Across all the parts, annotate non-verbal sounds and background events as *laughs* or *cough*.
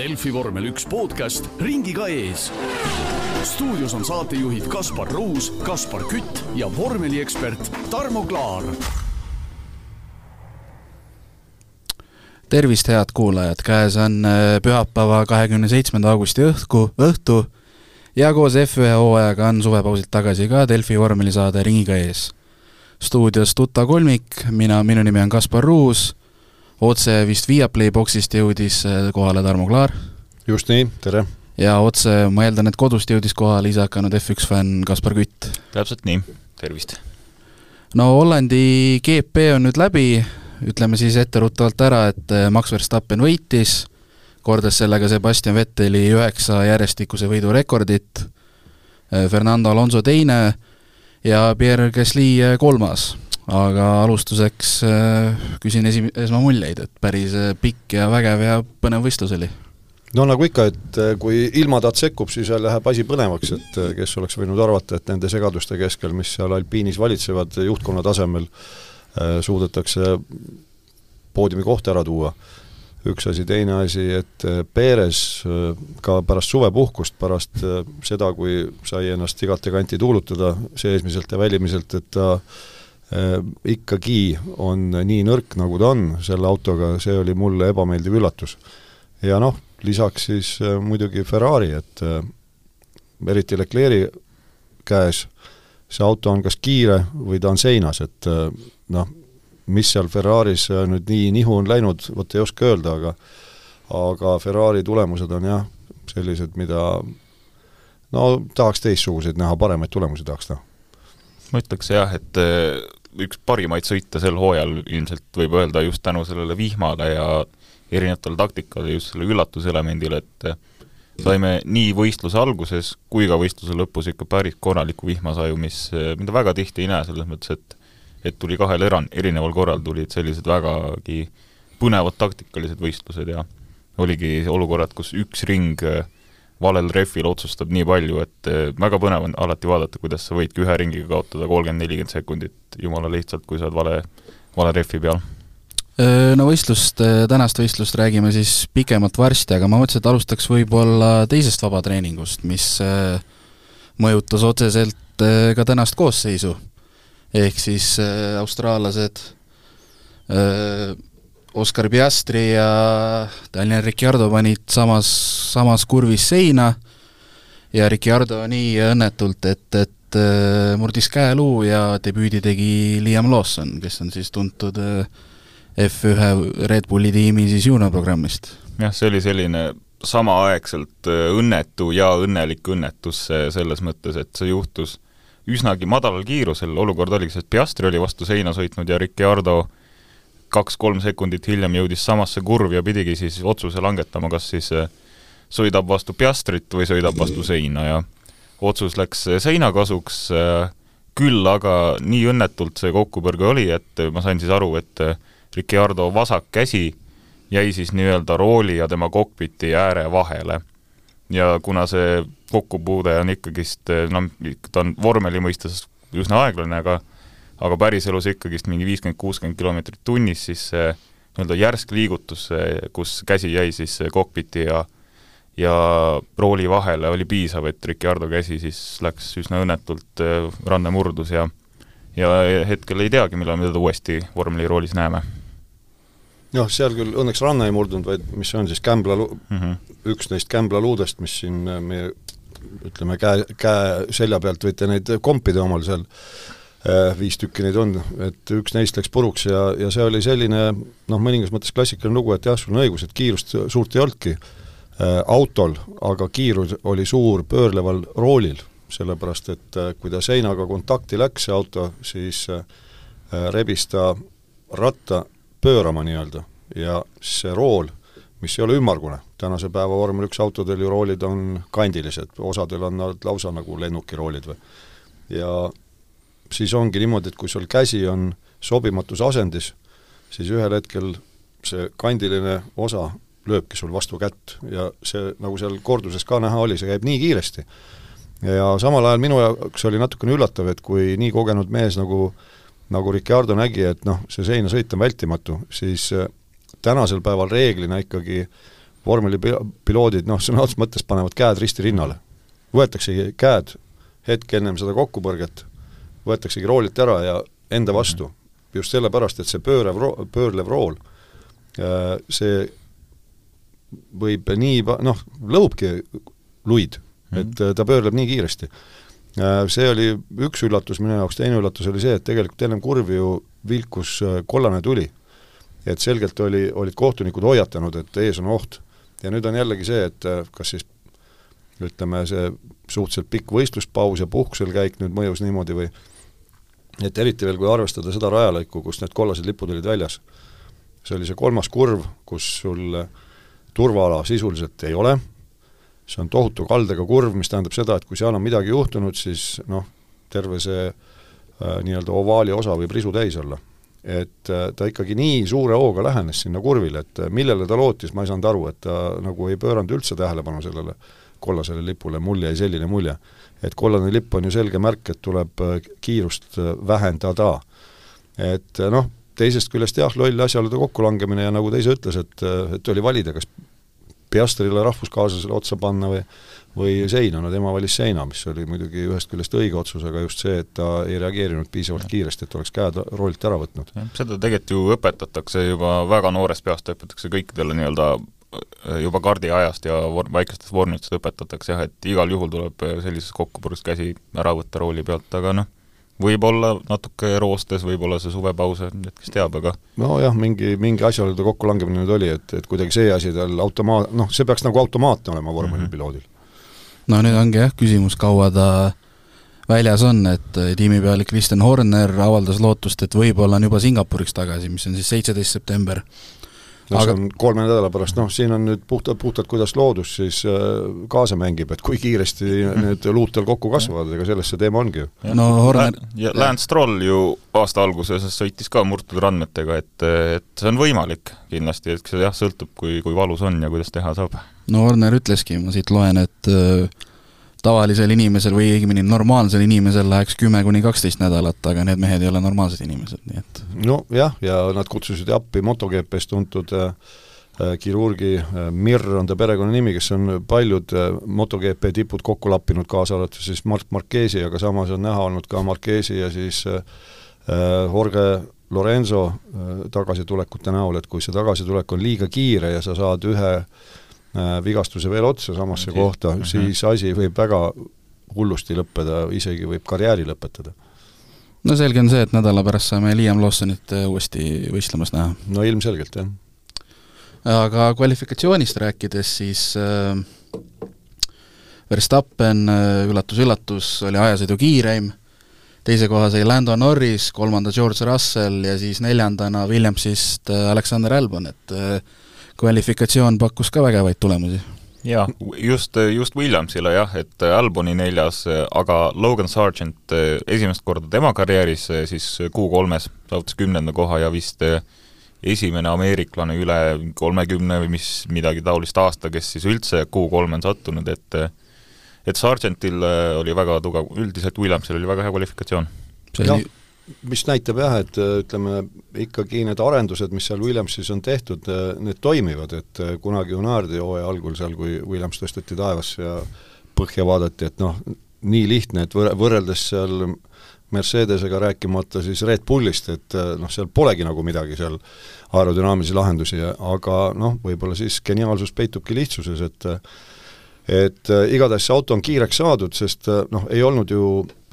Delfi vormel üks podcast ringiga ees. stuudios on saatejuhid Kaspar Ruus, Kaspar Kütt ja vormeliekspert Tarmo Klaar. tervist, head kuulajad, käes on äh, pühapäeva, kahekümne seitsmenda augusti õhku, õhtu ja koos F1 hooajaga on suvepausilt tagasi ka Delfi vormelisaade Ringiga ees. stuudios Tuta kolmik, mina, minu nimi on Kaspar Ruus otse vist Viaplay boksist jõudis äh, kohale Tarmo Klaar. just nii, tere! ja otse, ma eeldan, et kodust jõudis kohale ise hakanud F1 fänn Kaspar Kütt. täpselt nii, tervist! no Hollandi GP on nüüd läbi, ütleme siis etteruttavalt ära, et äh, Max Verstappen võitis, kordas sellega Sebastian Vetteli üheksa järjestikuse võidu rekordit, äh, Fernando Alonso teine ja Pierre Gasly kolmas aga alustuseks äh, küsin esi-, esmamuljeid, et päris äh, pikk ja vägev ja põnev võistlus oli. no nagu ikka, et äh, kui ilmataat sekkub, siis läheb asi põnevaks, et kes oleks võinud arvata, et nende segaduste keskel, mis seal alpiinis valitsevad juhtkonna tasemel, suudetakse poodiumi koht ära tuua. üks asi, teine asi, et Perez ka pärast suvepuhkust, pärast seda, kui sai ennast igati kanti tuulutada seesmiselt ja välimiselt, et ta Äh, ikkagi on nii nõrk, nagu ta on selle autoga, see oli mulle ebameeldiv üllatus. ja noh, lisaks siis äh, muidugi Ferrari, et äh, eriti Leclerc'i käes, see auto on kas kiire või ta on seinas, et noh, mis seal Ferraris nüüd nii nihu on läinud, vot ei oska öelda, aga aga Ferrari tulemused on jah, sellised, mida no tahaks teistsuguseid näha, paremaid tulemusi tahaks näha. ma ütleks jah, et üks parimaid sõite sel hooajal ilmselt võib öelda just tänu sellele vihmale ja erinevatele taktikale, just selle üllatuselemendile, et saime nii võistluse alguses kui ka võistluse lõpus ikka päris korralikku vihmasaju, mis, mida väga tihti ei näe, selles mõttes, et et tuli kahel eran-, erineval korral tulid sellised vägagi põnevad taktikalised võistlused ja oligi olukorrad, kus üks ring äh, valel rehvil otsustab nii palju, et eh, väga põnev on alati vaadata, kuidas sa võidki ühe ringiga kaotada kolmkümmend, nelikümmend sekundit jumala lihtsalt, kui sa oled vale, vale rehvi peal. No võistlust, tänast võistlust räägime siis pikemalt varsti, aga ma mõtlesin, et alustaks võib-olla teisest vabatreeningust, mis mõjutas otseselt ka tänast koosseisu. ehk siis austraallased Oscar Piastri ja Daniel Ricciardo panid samas, samas kurvis seina ja Ricciardo nii õnnetult, et, et äh, murdis käeluu ja debüüdi tegi Liam Lawson, kes on siis tuntud äh, F1 Red Bulli tiimi siis juunaprogrammist. jah, see oli selline samaaegselt äh, õnnetu ja õnnelik õnnetus selles mõttes, et see juhtus üsnagi madalal kiirusel, olukord oligi, sest Piastri oli vastu seina sõitnud ja Ricciardo kaks-kolm sekundit hiljem jõudis samasse kurvi ja pidigi siis otsuse langetama, kas siis äh, sõidab vastu Piastrit või sõidab vastu seina ja otsus läks äh, seina kasuks, äh, küll aga nii õnnetult see kokkupõrge oli, et ma sain siis aru, et Ricciardo vasak käsi jäi siis nii-öelda rooli ja tema kokpiti ääre vahele. ja kuna see kokkupuude on ikkagist, noh, ta on vormeli mõistes üsna aeglane, aga aga päriselus ikkagist mingi viiskümmend, kuuskümmend kilomeetrit tunnis, siis see nii-öelda järsk liigutus, kus käsi jäi siis kokpiti ja ja rooli vahele oli piisav, et Ricardo käsi siis läks üsna õnnetult, äh, ranne murdus ja ja hetkel ei teagi, millal me teda uuesti vormeliroolis näeme. jah, seal küll õnneks ranna ei murdunud, vaid mis see on siis, kämbla lu- mm, -hmm. üks neist kämblaluudest, mis siin meie ütleme, käe, käe selja pealt võite neid kompida omal seal Äh, viis tükki neid on, et üks neist läks puruks ja, ja see oli selline noh, mõningas mõttes klassikaline lugu, et jah, sul on õigus, et kiirust suurt ei olnudki äh, autol, aga kiirus oli suur pöörleval roolil, sellepärast et äh, kui ta seinaga kontakti läks, see auto, siis äh, rebis ta ratta pöörama nii-öelda. Ja see rool, mis ei ole ümmargune, tänase päeva vormel üks autodel ju roolid on kandilised, osadel on nad lausa nagu lennukiroolid või, ja siis ongi niimoodi, et kui sul käsi on sobimatus asendis, siis ühel hetkel see kandiline osa lööbki sul vastu kätt ja see, nagu seal korduses ka näha oli, see käib nii kiiresti. ja samal ajal minu jaoks oli natukene üllatav, et kui nii kogenud mees nagu nagu Ricardo nägi, et noh, see seina sõit on vältimatu, siis äh, tänasel päeval reeglina ikkagi vormelipiloodid noh, sõna otseses mõttes panevad käed risti rinnale. võetaksegi käed hetk ennem seda kokkupõrget, võetaksegi roolilt ära ja enda vastu. just sellepärast, et see pöörev ro-, pöörlev rool, äh, see võib nii, noh, lõhubki luid mm, -hmm. et äh, ta pöörleb nii kiiresti. Äh, see oli üks üllatus minu jaoks, teine üllatus oli see, et tegelikult ennem kurvi ju vilkus kollane tuli. et selgelt oli, olid kohtunikud hoiatanud, et ees on oht. ja nüüd on jällegi see, et kas siis ütleme, see suhteliselt pikk võistluspaus ja puhkusel käik nüüd mõjus niimoodi või et eriti veel, kui arvestada seda rajalõiku, kus need kollased lipud olid väljas. see oli see kolmas kurv, kus sul turvaala sisuliselt ei ole, see on tohutu kaldega kurv, mis tähendab seda, et kui seal on midagi juhtunud, siis noh, terve see äh, nii-öelda ovaali osa võib risu täis olla. et äh, ta ikkagi nii suure hooga lähenes sinna kurvile, et millele ta lootis, ma ei saanud aru, et ta nagu ei pööranud üldse tähelepanu sellele kollasele lipule, mul jäi selline mulje et kollane lipp on ju selge märk, et tuleb äh, kiirust äh, vähendada. et äh, noh, teisest küljest jah, loll asjaolude kokkulangemine ja nagu ta ise ütles, et, et oli valida, kas Piastrile rahvuskaaslasele otsa panna või või seina, no tema valis seina, mis oli muidugi ühest küljest õige otsus, aga just see, et ta ei reageerinud piisavalt kiiresti, et oleks käed roolilt ära võtnud. seda tegelikult ju õpetatakse juba väga noorest peast, õpetatakse kõikidele nii-öelda juba kardiajast ja vor-, väikestest vormidest õpetatakse jah, et igal juhul tuleb sellises kokkupõrgus käsi ära võtta rooli pealt, aga noh, võib-olla natuke roostes, võib-olla see suvepaus, et kes teab, aga nojah, mingi, mingi asjaolude kokkulangemine nüüd oli, et, et kuidagi see asi tal automaat, noh, see peaks nagu automaatne olema vormelipiloodil mm. -hmm. no nüüd ongi jah küsimus, kaua ta väljas on, et tiimipealik Kristjan Horner avaldas lootust, et võib-olla on juba Singapuriks tagasi, mis on siis seitseteist september no aga... see on kolme nädala pärast, noh, siin on nüüd puhtalt, puhtalt kuidas loodus siis äh, kaasa mängib, et kui kiiresti need luud tal kokku kasvavad, ega selles see teema ongi ju. no Horner ja Lance Stroll ju aasta alguses sõitis ka murtud randmetega, et, et see on võimalik kindlasti, et see jah, sõltub, kui, kui valus on ja kuidas teha saab. no Horner ütleski, ma siit loen, et äh, tavalisel inimesel või õigemini normaalsel inimesel läheks kümme kuni kaksteist nädalat, aga need mehed ei ole normaalsed inimesed, nii et nojah, ja nad kutsusid appi MotoGP-s tuntud äh, äh, kirurgi äh, Mir on ta perekonnanimi, kes on paljud äh, MotoGP tipud kokku lappinud, kaasa arvatud siis Mark Marquesi, aga samas on näha olnud ka Marquesi ja siis äh, äh Jorge Lorenzo tagasitulekute näol, et kui see tagasitulek on liiga kiire ja sa saad ühe vigastuse veel otsa samasse kohta, mhm. siis asi võib väga hullusti lõppeda, isegi võib karjääri lõpetada no selge on see, et nädala pärast saame Liam Lawsonit äh, uuesti võistlemas näha. no ilmselgelt, jah. aga kvalifikatsioonist rääkides, siis äh, Verstappen üllatus-üllatus äh, oli ajasõidu kiireim, teise koha sai Lando Norris, kolmanda George Russell ja siis neljandana Williamsist äh, Alexander Albon, et kvalifikatsioon pakkus ka vägevaid tulemusi. Jaa, just, just Williamsile jah, et Alboni neljas, aga Logan Sargent esimest korda tema karjääris siis Q3-s saavutas kümnenda koha ja vist esimene ameeriklane üle kolmekümne või mis, midagi taolist aasta, kes siis üldse Q3 on sattunud, et et Sargentil oli väga tugev, üldiselt Williamsil oli väga hea kvalifikatsioon. see oli mis näitab jah, et äh, ütleme, ikkagi need arendused, mis seal Williamsis on tehtud, äh, need toimivad, et äh, kunagi Unardi hooaja algul seal, kui Williams tõsteti taevasse ja põhja vaadati, et noh, nii lihtne, et võr-, võrreldes seal Mercedesega, rääkimata siis Red Bullist, et noh, seal polegi nagu midagi seal aerodünaamilisi lahendusi, aga noh, võib-olla siis geniaalsus peitubki lihtsuses, et et igatahes see auto on kiireks saadud, sest noh, ei olnud ju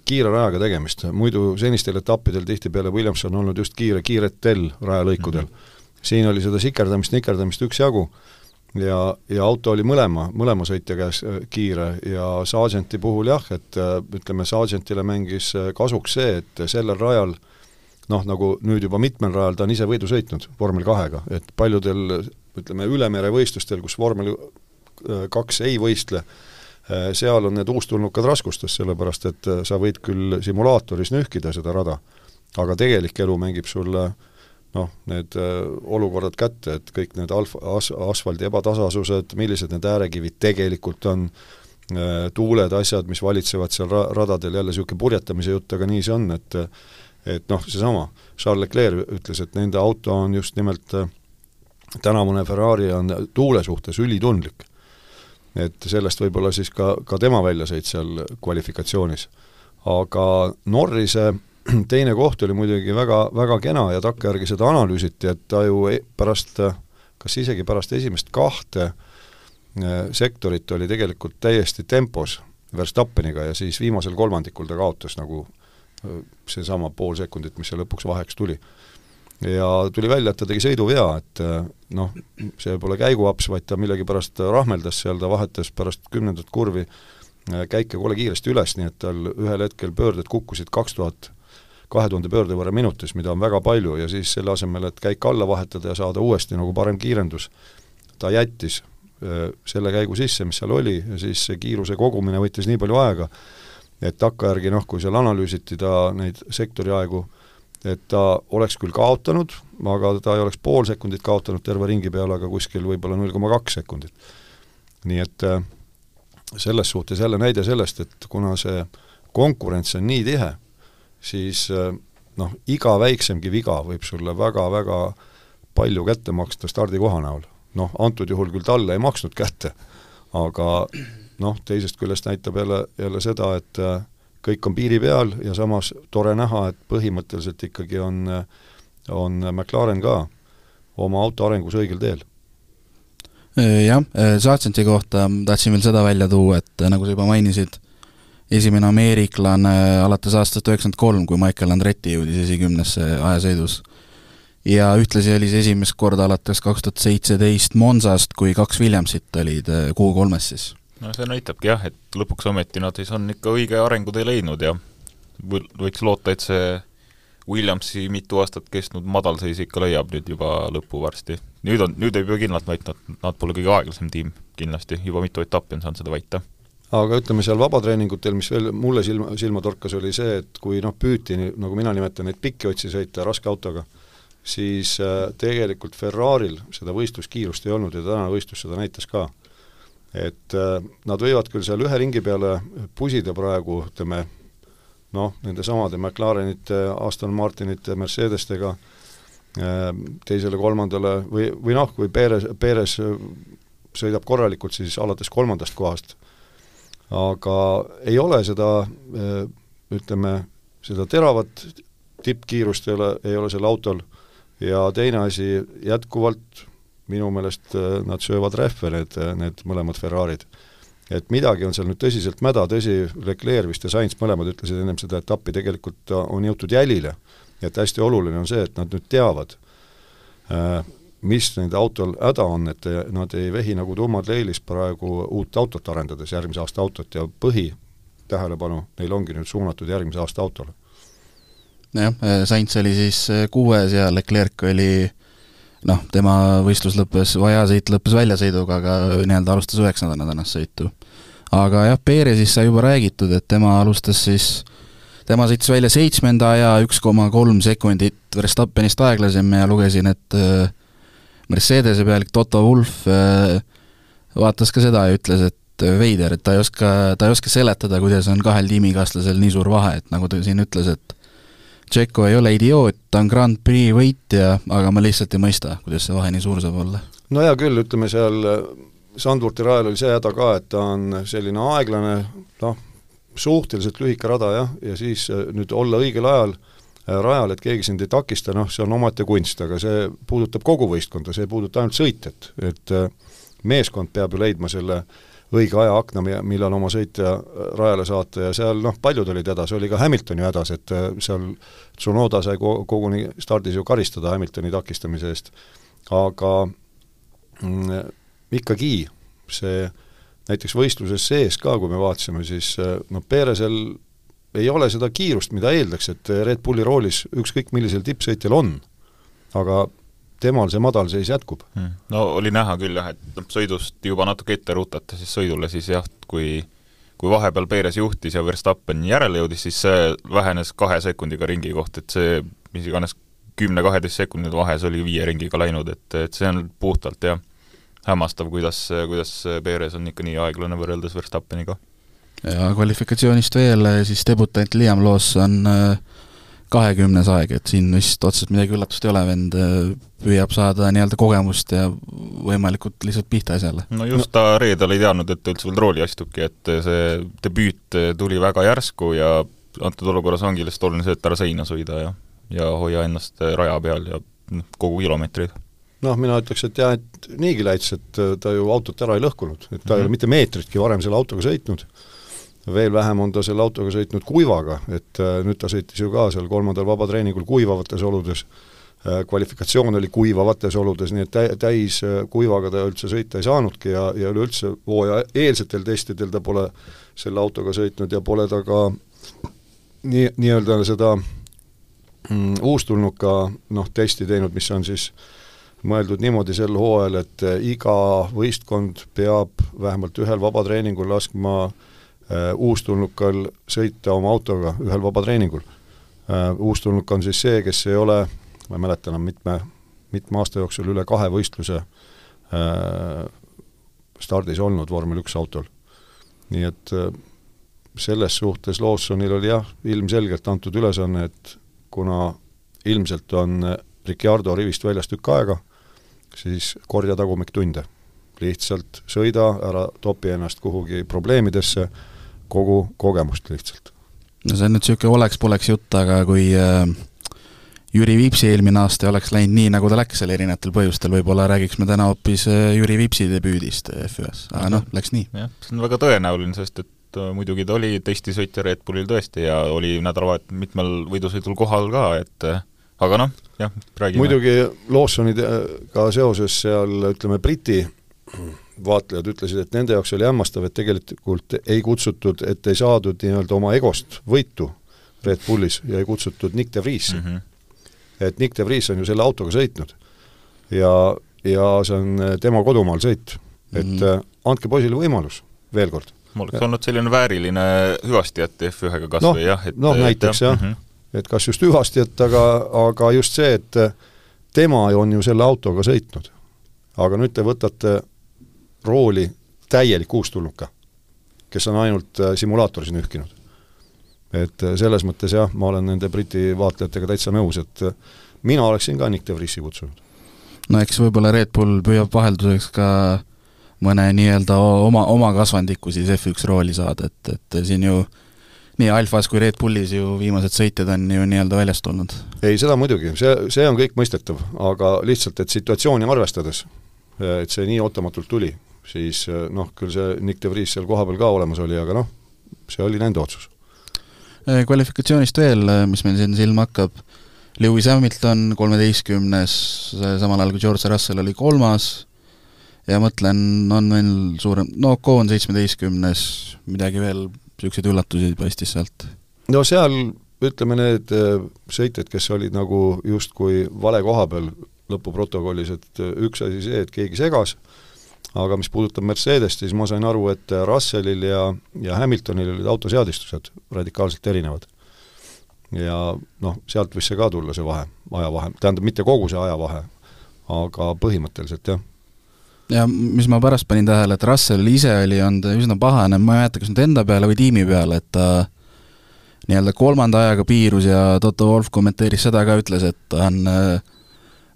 kiire rajaga tegemist, muidu senistel etappidel tihtipeale Williams on olnud just kiire, kiiretel rajalõikudel mm. -hmm. siin oli seda sikerdamist, nikerdamist üksjagu ja, ja auto oli mõlema, mõlema sõitja käes äh, kiire ja Sargenti puhul jah, et äh, ütleme, Sargentile mängis äh, kasuks see, et sellel rajal noh, nagu nüüd juba mitmel rajal ta on ise võidu sõitnud vormel kahega, et paljudel ütleme, ülemerevõistlustel, kus vormel kaks ei võistle, seal on need uustulnukad raskustes, sellepärast et äh, sa võid küll simulaatoris nühkida seda rada, aga tegelik elu mängib sulle noh, need äh, olukorrad kätte, et kõik need alf-, as-, asfaldi ebatasasused, millised need äärekivid tegelikult on, tuuled, asjad, mis valitsevad seal ra-, radadel, jälle niisugune purjetamise jutt, aga nii see on, et et noh, seesama, Charles Leclerc ütles, et nende auto on just nimelt tänavune Ferrari on tuule suhtes ülitundlik. Et sellest võib-olla siis ka, ka tema väljasõit seal kvalifikatsioonis. aga Norrise *clears throat* teine koht oli muidugi väga, väga kena ja takkajärgi seda analüüsiti, et ta ju e-, pärast, kas isegi pärast esimest kahte äh, sektorit oli tegelikult täiesti tempos Verstappeniga ja siis viimasel kolmandikul ta kaotas nagu äh, seesama pool sekundit, mis seal lõpuks vaheks tuli ja tuli välja, et ta tegi sõiduvea, et eh, noh, see pole käiguaps, vaid ta millegipärast rahmeldas seal, ta vahetas pärast kümnendat kurvi eh, käike kole kiiresti üles, nii et tal ühel hetkel pöörded kukkusid kaks tuhat, kahe tuhande pöörde võrra minutis, mida on väga palju, ja siis selle asemel, et käik alla vahetada ja saada uuesti nagu parem kiirendus, ta jättis eh, selle käigu sisse, mis seal oli, ja siis see kiiruse kogumine võttis nii palju aega, et takkajärgi noh, kui seal analüüsiti ta neid sektori aegu, et ta oleks küll kaotanud, aga ta ei oleks pool sekundit kaotanud terve ringi peale, aga kuskil võib-olla null koma kaks sekundit. nii et äh, selles suhtes jälle näide sellest, et kuna see konkurents on nii tihe, siis äh, noh, iga väiksemgi viga võib sulle väga-väga palju kätte maksta stardikoha näol. noh, antud juhul küll talle ei maksnud kätte, aga noh, teisest küljest näitab jälle, jälle seda, et äh, kõik on piiri peal ja samas tore näha, et põhimõtteliselt ikkagi on, on McLaren ka oma auto arengus õigel teel. Jah, Sargenti kohta tahtsin veel seda välja tuua, et nagu sa juba mainisid, esimene ameeriklane alates aastast üheksakümmend kolm, kui Michael Andretti jõudis esikümnesse ajasõidus. ja ühtlasi oli see esimest korda alates kaks tuhat seitseteist Monsast, kui kaks Williamsit olid Q3-s siis no see näitabki jah, et lõpuks ometi nad siis on ikka õige arengutee leidnud ja võiks loota, et see Williamsi mitu aastat kestnud madalseis ikka leiab nüüd juba lõppu varsti. nüüd on, nüüd võib ju kindlalt väita, et nad pole kõige aeglasem tiim kindlasti, juba mitu etappi on saanud seda väita. aga ütleme seal vabatreeningutel, mis veel mulle silma, silma torkas, oli see, et kui noh, püüti, nagu mina nimetan, neid pikki otsi sõita raske autoga, siis äh, tegelikult Ferraril seda võistluskiirust ei olnud ja tänane võistlus seda näitas ka et äh, nad võivad küll seal ühe ringi peale pusida praegu, ütleme noh, nendesamade McLarenite, Aston Martinite, Mercedestega, äh, teisele-kolmandale või, või noh, kui Perez, Perez sõidab korralikult, siis alates kolmandast kohast. aga ei ole seda äh, ütleme, seda teravat tippkiirust ei ole, ei ole sel autol ja teine asi, jätkuvalt minu meelest äh, nad söövad rehve, need, äh, need mõlemad Ferrarid. et midagi on seal nüüd tõsiselt mäda, tõsi, Leclerc vist ja Sainz mõlemad ütlesid ennem seda etappi, tegelikult on jõutud jälile. et hästi oluline on see, et nad nüüd teavad, äh, mis nende autol häda on, et nad ei vehi nagu tummad leilis praegu uut autot arendades, järgmise aasta autot ja põhi tähelepanu neil ongi nüüd suunatud järgmise aasta autole. jah, Sainz oli siis kuues ja Leclerc oli noh, tema võistlus lõppes, või ajasõit lõppes väljasõiduga, aga nii-öelda alustas üheksandana tänast sõitu. aga jah, Perezist sai juba räägitud, et tema alustas siis, tema sõitis välja seitsmenda aja, üks koma kolm sekundit Verstappenist aeglasem ja lugesin, et äh, Mercedese pealik Toto Wolf äh, vaatas ka seda ja ütles, et äh, veider, et ta ei oska, ta ei oska seletada, kuidas on kahel tiimikaaslasel nii suur vahe, et nagu ta siin ütles, et Tšeko ei ole idioot, ta on Grand Prix võitja, aga ma lihtsalt ei mõista, kuidas see vahe nii suur saab olla. no hea küll, ütleme seal äh, Sandvurti rajal oli see häda ka, et ta on selline aeglane, noh, suhteliselt lühike rada jah, ja siis äh, nüüd olla õigel ajal äh, rajal, et keegi sind ei takista, noh, see on omaette kunst, aga see puudutab kogu võistkonda, see ei puuduta ainult sõitjat, et meeskond peab ju leidma selle äh, õige ajaakna, millal oma sõitja äh, rajale saata ja seal noh, paljud olid hädas, oli ka Hamilton ju hädas, et äh, seal Tsunoda sai ko-, koguni stardis ju karistada Hamiltoni takistamise eest. aga mm, ikkagi see näiteks võistluses sees ka, kui me vaatasime, siis äh, noh, Perezel ei ole seda kiirust, mida eeldaks, et Red Bulli roolis ükskõik millisel tippsõitjal on, aga temal see madalseis jätkub hmm.. no oli näha küll jah, et noh, sõidust juba natuke ette rutata siis sõidule, siis jah, kui kui vahepeal Perez juhtis ja Verstappen järele jõudis, siis see vähenes kahe sekundiga ringi kohta, et see mis iganes kümne-kaheteist sekundit vahes oli viie ringiga läinud, et, et see on puhtalt jah, hämmastav, kuidas, kuidas Perez on ikka nii aeglane võrreldes Verstappeniga. ja kvalifikatsioonist veel, siis debutant Liam Lawson äh, kahekümnes aeg, et siin vist otseselt midagi üllatust ei ole, vend äh, püüab saada nii-öelda kogemust ja võimalikult lihtsalt pihta asjale. no just, ta reedel ei teadnud, et ta üldse veel rooli astubki, et see debüüt tuli väga järsku ja antud olukorras ongi lihtsalt oluline see, et ära seina sõida ja ja hoia ennast raja peal ja noh, kogu kilomeetrid noh, mina ütleks, et jah, et niigi läits, et ta ju autot ära ei lõhkunud, et ta mm -hmm. ei ole mhm. mitte meetritki varem selle autoga sõitnud veel vähem on ta selle autoga sõitnud kuivaga, et äh, nüüd ta sõitis ju ka seal kolmandal vabatreeningul kuivavates oludes, äh, kvalifikatsioon oli kuivavates oludes, nii et tä-, täis äh, kuivaga ta üldse sõita ei saanudki ja, ja üleüldse hooaja eelsetel testidel ta pole selle autoga sõitnud ja pole ta ka nii, nii-öelda seda mm, uustulnuka noh, testi teinud, mis on siis mõeldud niimoodi sel hooajal, et iga võistkond peab vähemalt ühel vabatreeningul laskma Äh, uustulnukal sõita oma autoga ühel vabatreeningul. Äh, uustulnuk on siis see, kes ei ole, ma ei mäleta enam mitme, mitme aasta jooksul üle kahe võistluse äh, stardis olnud vormel üks autol. nii et selles suhtes Lawsonil oli jah, ilmselgelt antud ülesanne, et kuna ilmselt on Ricardo rivist väljas tükk aega, siis korja tagumiktunde. lihtsalt sõida, ära topi ennast kuhugi probleemidesse kogu kogemust lihtsalt. no see on nüüd niisugune oleks-poleks jutt, aga kui äh, Jüri Viipsi eelmine aasta ei oleks läinud nii, nagu ta läks seal erinevatel põhjustel, võib-olla räägiks me täna hoopis äh, Jüri Viipsi debüüdist F1-s, aga noh, läks nii. jah, see on väga tõenäoline, sest et äh, muidugi ta oli testisõitja Red Bullil tõesti ja oli nädalavahetusel mitmel võidusõidul kohal ka, et äh, aga noh, jah, räägime. muidugi Lawsoniga seoses seal ütleme, Briti vaatlejad ütlesid, et nende jaoks oli hämmastav, et tegelikult ei kutsutud, et ei saadud nii-öelda oma egost võitu Red Bullis ja ei kutsutud Nick de Vriesi mm. -hmm. et Nick de Vries on ju selle autoga sõitnud ja, ja see on tema kodumaal sõit. et mm -hmm. andke poisile võimalus, veel kord. mul oleks olnud selline vääriline hüvastijätt F1-ga kas no, või jah, et noh, näiteks jah, jah mm, -hmm. et kas just hüvastijätt, aga, aga just see, et tema on ju selle autoga sõitnud. aga nüüd te võtate rooli täielik uustulnuka, kes on ainult äh, simulaatoris nühkinud. et äh, selles mõttes jah, ma olen nende Briti vaatlejatega täitsa nõus, et äh, mina oleksin ka Nick de Vriesi kutsunud. no eks võib-olla Red Bull püüab vahelduseks ka mõne nii-öelda oma, oma kasvandiku siis F1 rooli saada, et, et siin ju nii Alfas kui Red Bullis ju viimased sõitjad on ju nii-öelda väljast tulnud. ei, seda muidugi, see, see on kõik mõistetav, aga lihtsalt, et situatsiooni arvestades, et see nii ootamatult tuli, siis eh, noh, küll see Nick de Vries seal kohapeal ka olemas oli, aga noh, see oli nende otsus. Eh, kvalifikatsioonist veel, eh, mis meil siin silma hakkab, Lewis Hamilton kolmeteistkümnes, samal ajal kui George Russell oli kolmas, ja mõtlen, on meil suurem, no Ocon seitsmeteistkümnes, midagi veel, niisuguseid üllatusi paistis sealt? no seal ütleme, need sõitjad, kes olid nagu justkui vale koha peal lõpuprotokollis, et üks asi see, et keegi segas, aga mis puudutab Mercedest, siis ma sain aru, et Russellil ja, ja Hamiltonil olid autoseadistused radikaalselt erinevad. ja noh, sealt võis see ka tulla, see vahe, ajavahe, tähendab, mitte kogu see ajavahe, aga põhimõtteliselt jah ja mis ma pärast panin tähele, et Russell ise oli olnud üsna pahane, ma ei mäleta, kas nüüd enda peale või tiimi peale, et ta nii-öelda kolmanda ajaga piirus ja Toto Wolff kommenteeris seda ka, ütles, et ta on äh,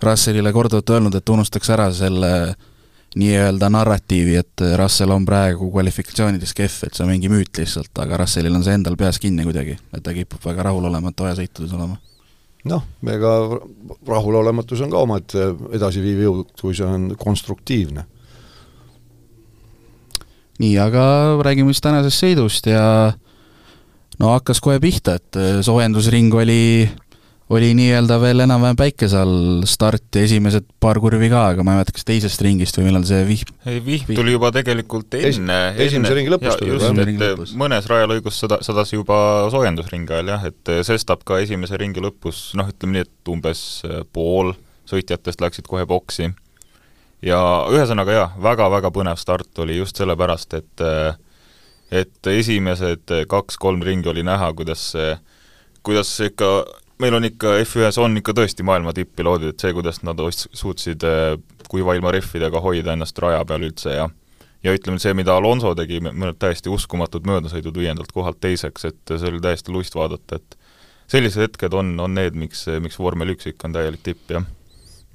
Russellile korduvalt öelnud, et unustaks ära selle äh, nii-öelda narratiivi, et Russell on praegu kvalifikatsioonides kehv, et see on mingi müüt lihtsalt, aga Russellil on see endal peas kinni kuidagi, et ta kipub väga rahulolematu ajasõitudes olema. noh, ega rahulolematus on ka omaette edasiviiv jõud, kui see on konstruktiivne. nii, aga räägime siis tänasest sõidust ja no hakkas kohe pihta, et soojendusring oli oli nii-öelda veel enam-vähem päikese all start ja esimesed paar kurvi ka, aga ma ei mäleta, kas teisest ringist või millal see vihm ei, vihm tuli juba tegelikult enne es, esimese ringi lõpus tuli just, et lõpus. mõnes rajalõigus sada, sadas juba soojendusringi ajal jah, et sestap ka esimese ringi lõpus noh, ütleme nii, et umbes äh, pool sõitjatest läksid kohe boksi. Ja ühesõnaga jah, väga-väga põnev start oli just sellepärast, et äh, et esimesed kaks-kolm ringi oli näha, kuidas kuidas ikka meil on ikka, F1-s on ikka tõesti maailma tipp-piloodid, et see, kuidas nad suutsid äh, kuiva ilma rehvidega hoida ennast raja peal üldse ja ja ütleme, see, mida Alonso tegi, mõned täiesti uskumatud möödasõidud viiendalt kohalt teiseks, et see oli täiesti lust vaadata, et sellised hetked on, on need, miks, miks vormel üks ikka on täielik tipp, jah.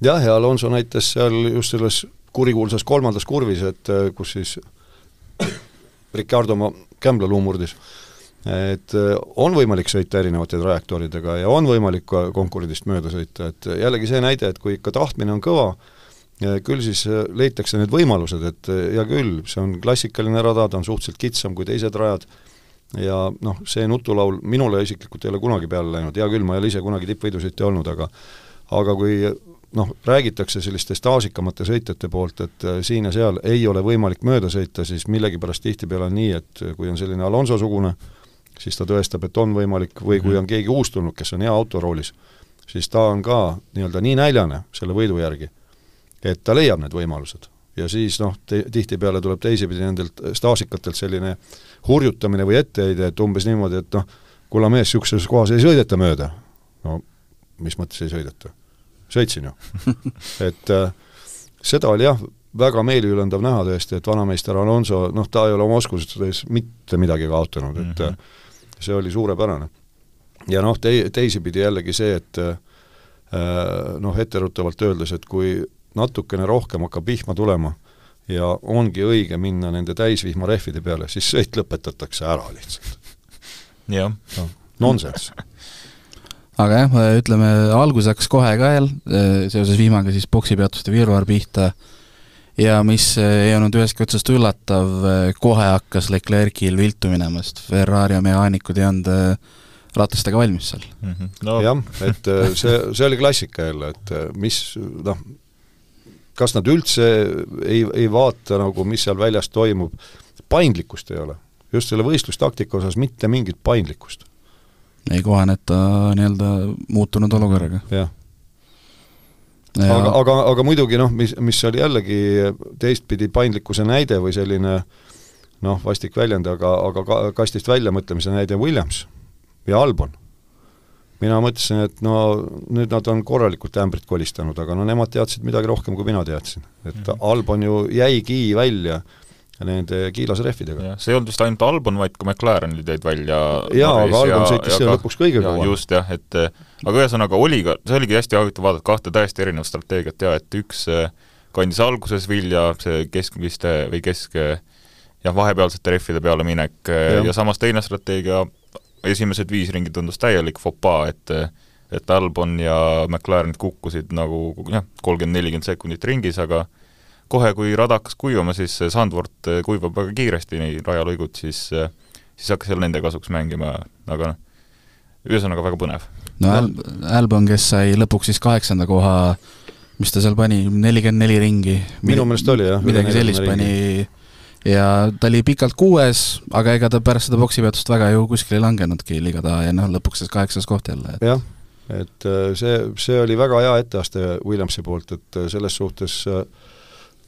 jah, ja Alonso näitas seal just selles kurikuulsas kolmandas kurvis, et äh, kus siis Ricardo oma kämbla luu murdis, et äh, on võimalik sõita erinevate trajektooridega ja on võimalik ka konkurendist mööda sõita, et jällegi see näide, et kui ikka tahtmine on kõva, küll siis äh, leitakse need võimalused, et hea küll, see on klassikaline rada, ta on suhteliselt kitsam kui teised rajad, ja noh, see nutulaul minule isiklikult ei ole kunagi peale läinud, hea küll, ma ei ole ise kunagi tippvõidusõitja olnud, aga aga kui noh, räägitakse selliste staažikamate sõitjate poolt, et äh, siin ja seal ei ole võimalik mööda sõita, siis millegipärast tihtipeale on nii, et äh, kui on selline Alonso-sugune, siis ta tõestab, et on võimalik, või kui mhm. on keegi uustulnud, kes on hea autoroolis, siis ta on ka nii-öelda nii näljane selle võidu järgi, et ta leiab need võimalused. ja siis noh, tihtipeale tuleb teisipidi nendelt staažikatelt selline hurjutamine või etteheide, et umbes niimoodi, et noh, kulla mees, niisuguses kohas ei sõideta mööda. no mis mõttes ei sõideta? sõitsin ju *laughs* et äh, seda oli jah, väga meeliülendav näha tõesti, et vanameister Alonso, noh, ta ei ole oma oskustes mitte midagi kaotanud, et mm -hmm. See oli suurepärane. ja noh, tei-, teisipidi jällegi see, et äh, noh, etteruttavalt öeldes, et kui natukene rohkem hakkab vihma tulema ja ongi õige minna nende täisvihmarehvide peale, siis sõit lõpetatakse ära lihtsalt. jah no,. Nonsense aga jah, ütleme algus hakkas kohe ka jälle, seoses vihmaga siis poksipeatuste virvarr pihta ja mis ei olnud ühestki otsast üllatav, kohe hakkas Leclerc'il viltu minema, sest Ferrari mehaanikud ei olnud äh, ratastega valmis seal mm. -hmm. No. jah, et see, see oli klassika jälle, et mis noh, kas nad üldse ei, ei vaata nagu, mis seal väljas toimub, paindlikkust ei ole. just selle võistlustaktika osas mitte mingit paindlikkust ei kohaneta nii-öelda muutunud olukorraga. jah. Aga, aga, aga muidugi noh, mis, mis oli jällegi teistpidi paindlikkuse näide või selline noh, vastik väljend, aga, aga ka, kastist väljamõtlemise näide Williams ja Albon. mina mõtlesin, et no nüüd nad on korralikult ämbrit kolistanud, aga no nemad teadsid midagi rohkem, kui mina teadsin. et mm -hmm. Albon ju jäigi välja nende kiilasrehvidega. see ei olnud vist ainult Albon, vaid ka McLarenid jäid välja jaa, aga Albon sõitis seal lõpuks kõige kauem. just jah, et aga ühesõnaga oli ka, see oligi hästi huvitav vaadata kahte täiesti erinevat strateegiat ja et üks eh, kandis alguses vilja, see keskmiste või kesk jah, vahepealsete rehvide peale minek eh, ja. ja samas teine strateegia, esimesed viis ringi tundus täielik fopaa, et et Albon ja McLarenid kukkusid nagu jah, kolmkümmend, nelikümmend sekundit ringis, aga kohe, kui rada hakkas kuivama, siis Sandvort eh, kuivab väga kiiresti, nii rajalõigud, siis siis hakkas jälle nende kasuks mängima, aga noh, ühesõnaga väga põnev. no Al-, Albon, kes sai lõpuks siis kaheksanda koha, mis ta seal pani, nelikümmend neli ringi? minu meelest oli jah. midagi sellist pani ja ta oli pikalt kuues, aga ega ta pärast seda poksipeatust väga ju kuskile ei langenudki liiga taha ja noh, lõpuks see kaheksas koht jälle. jah, et eh, see, see oli väga hea etteaste Williamsi poolt, et selles suhtes äh,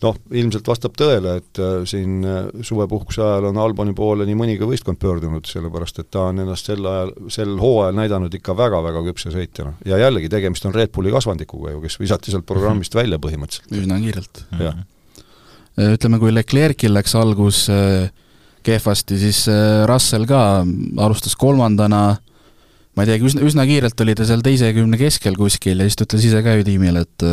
noh, ilmselt vastab tõele, et äh, siin äh, suvepuhkuse ajal on Alboni poole nii mõnigi võistkond pöördunud, sellepärast et ta on ennast sel ajal, sel hooajal näidanud ikka väga-väga küpse sõitjana. ja jällegi, tegemist on Red Bulli kasvandikuga ju, kes visati sealt programmist välja põhimõtteliselt. üsna kiirelt. Äh, ütleme, kui Leclerc'il läks algus kehvasti, siis Russell ka alustas kolmandana, ma ei teagi, üsna, üsna kiirelt oli ta seal teise kümne keskel kuskil ja siis ta ütles ise ka ju tiimile, et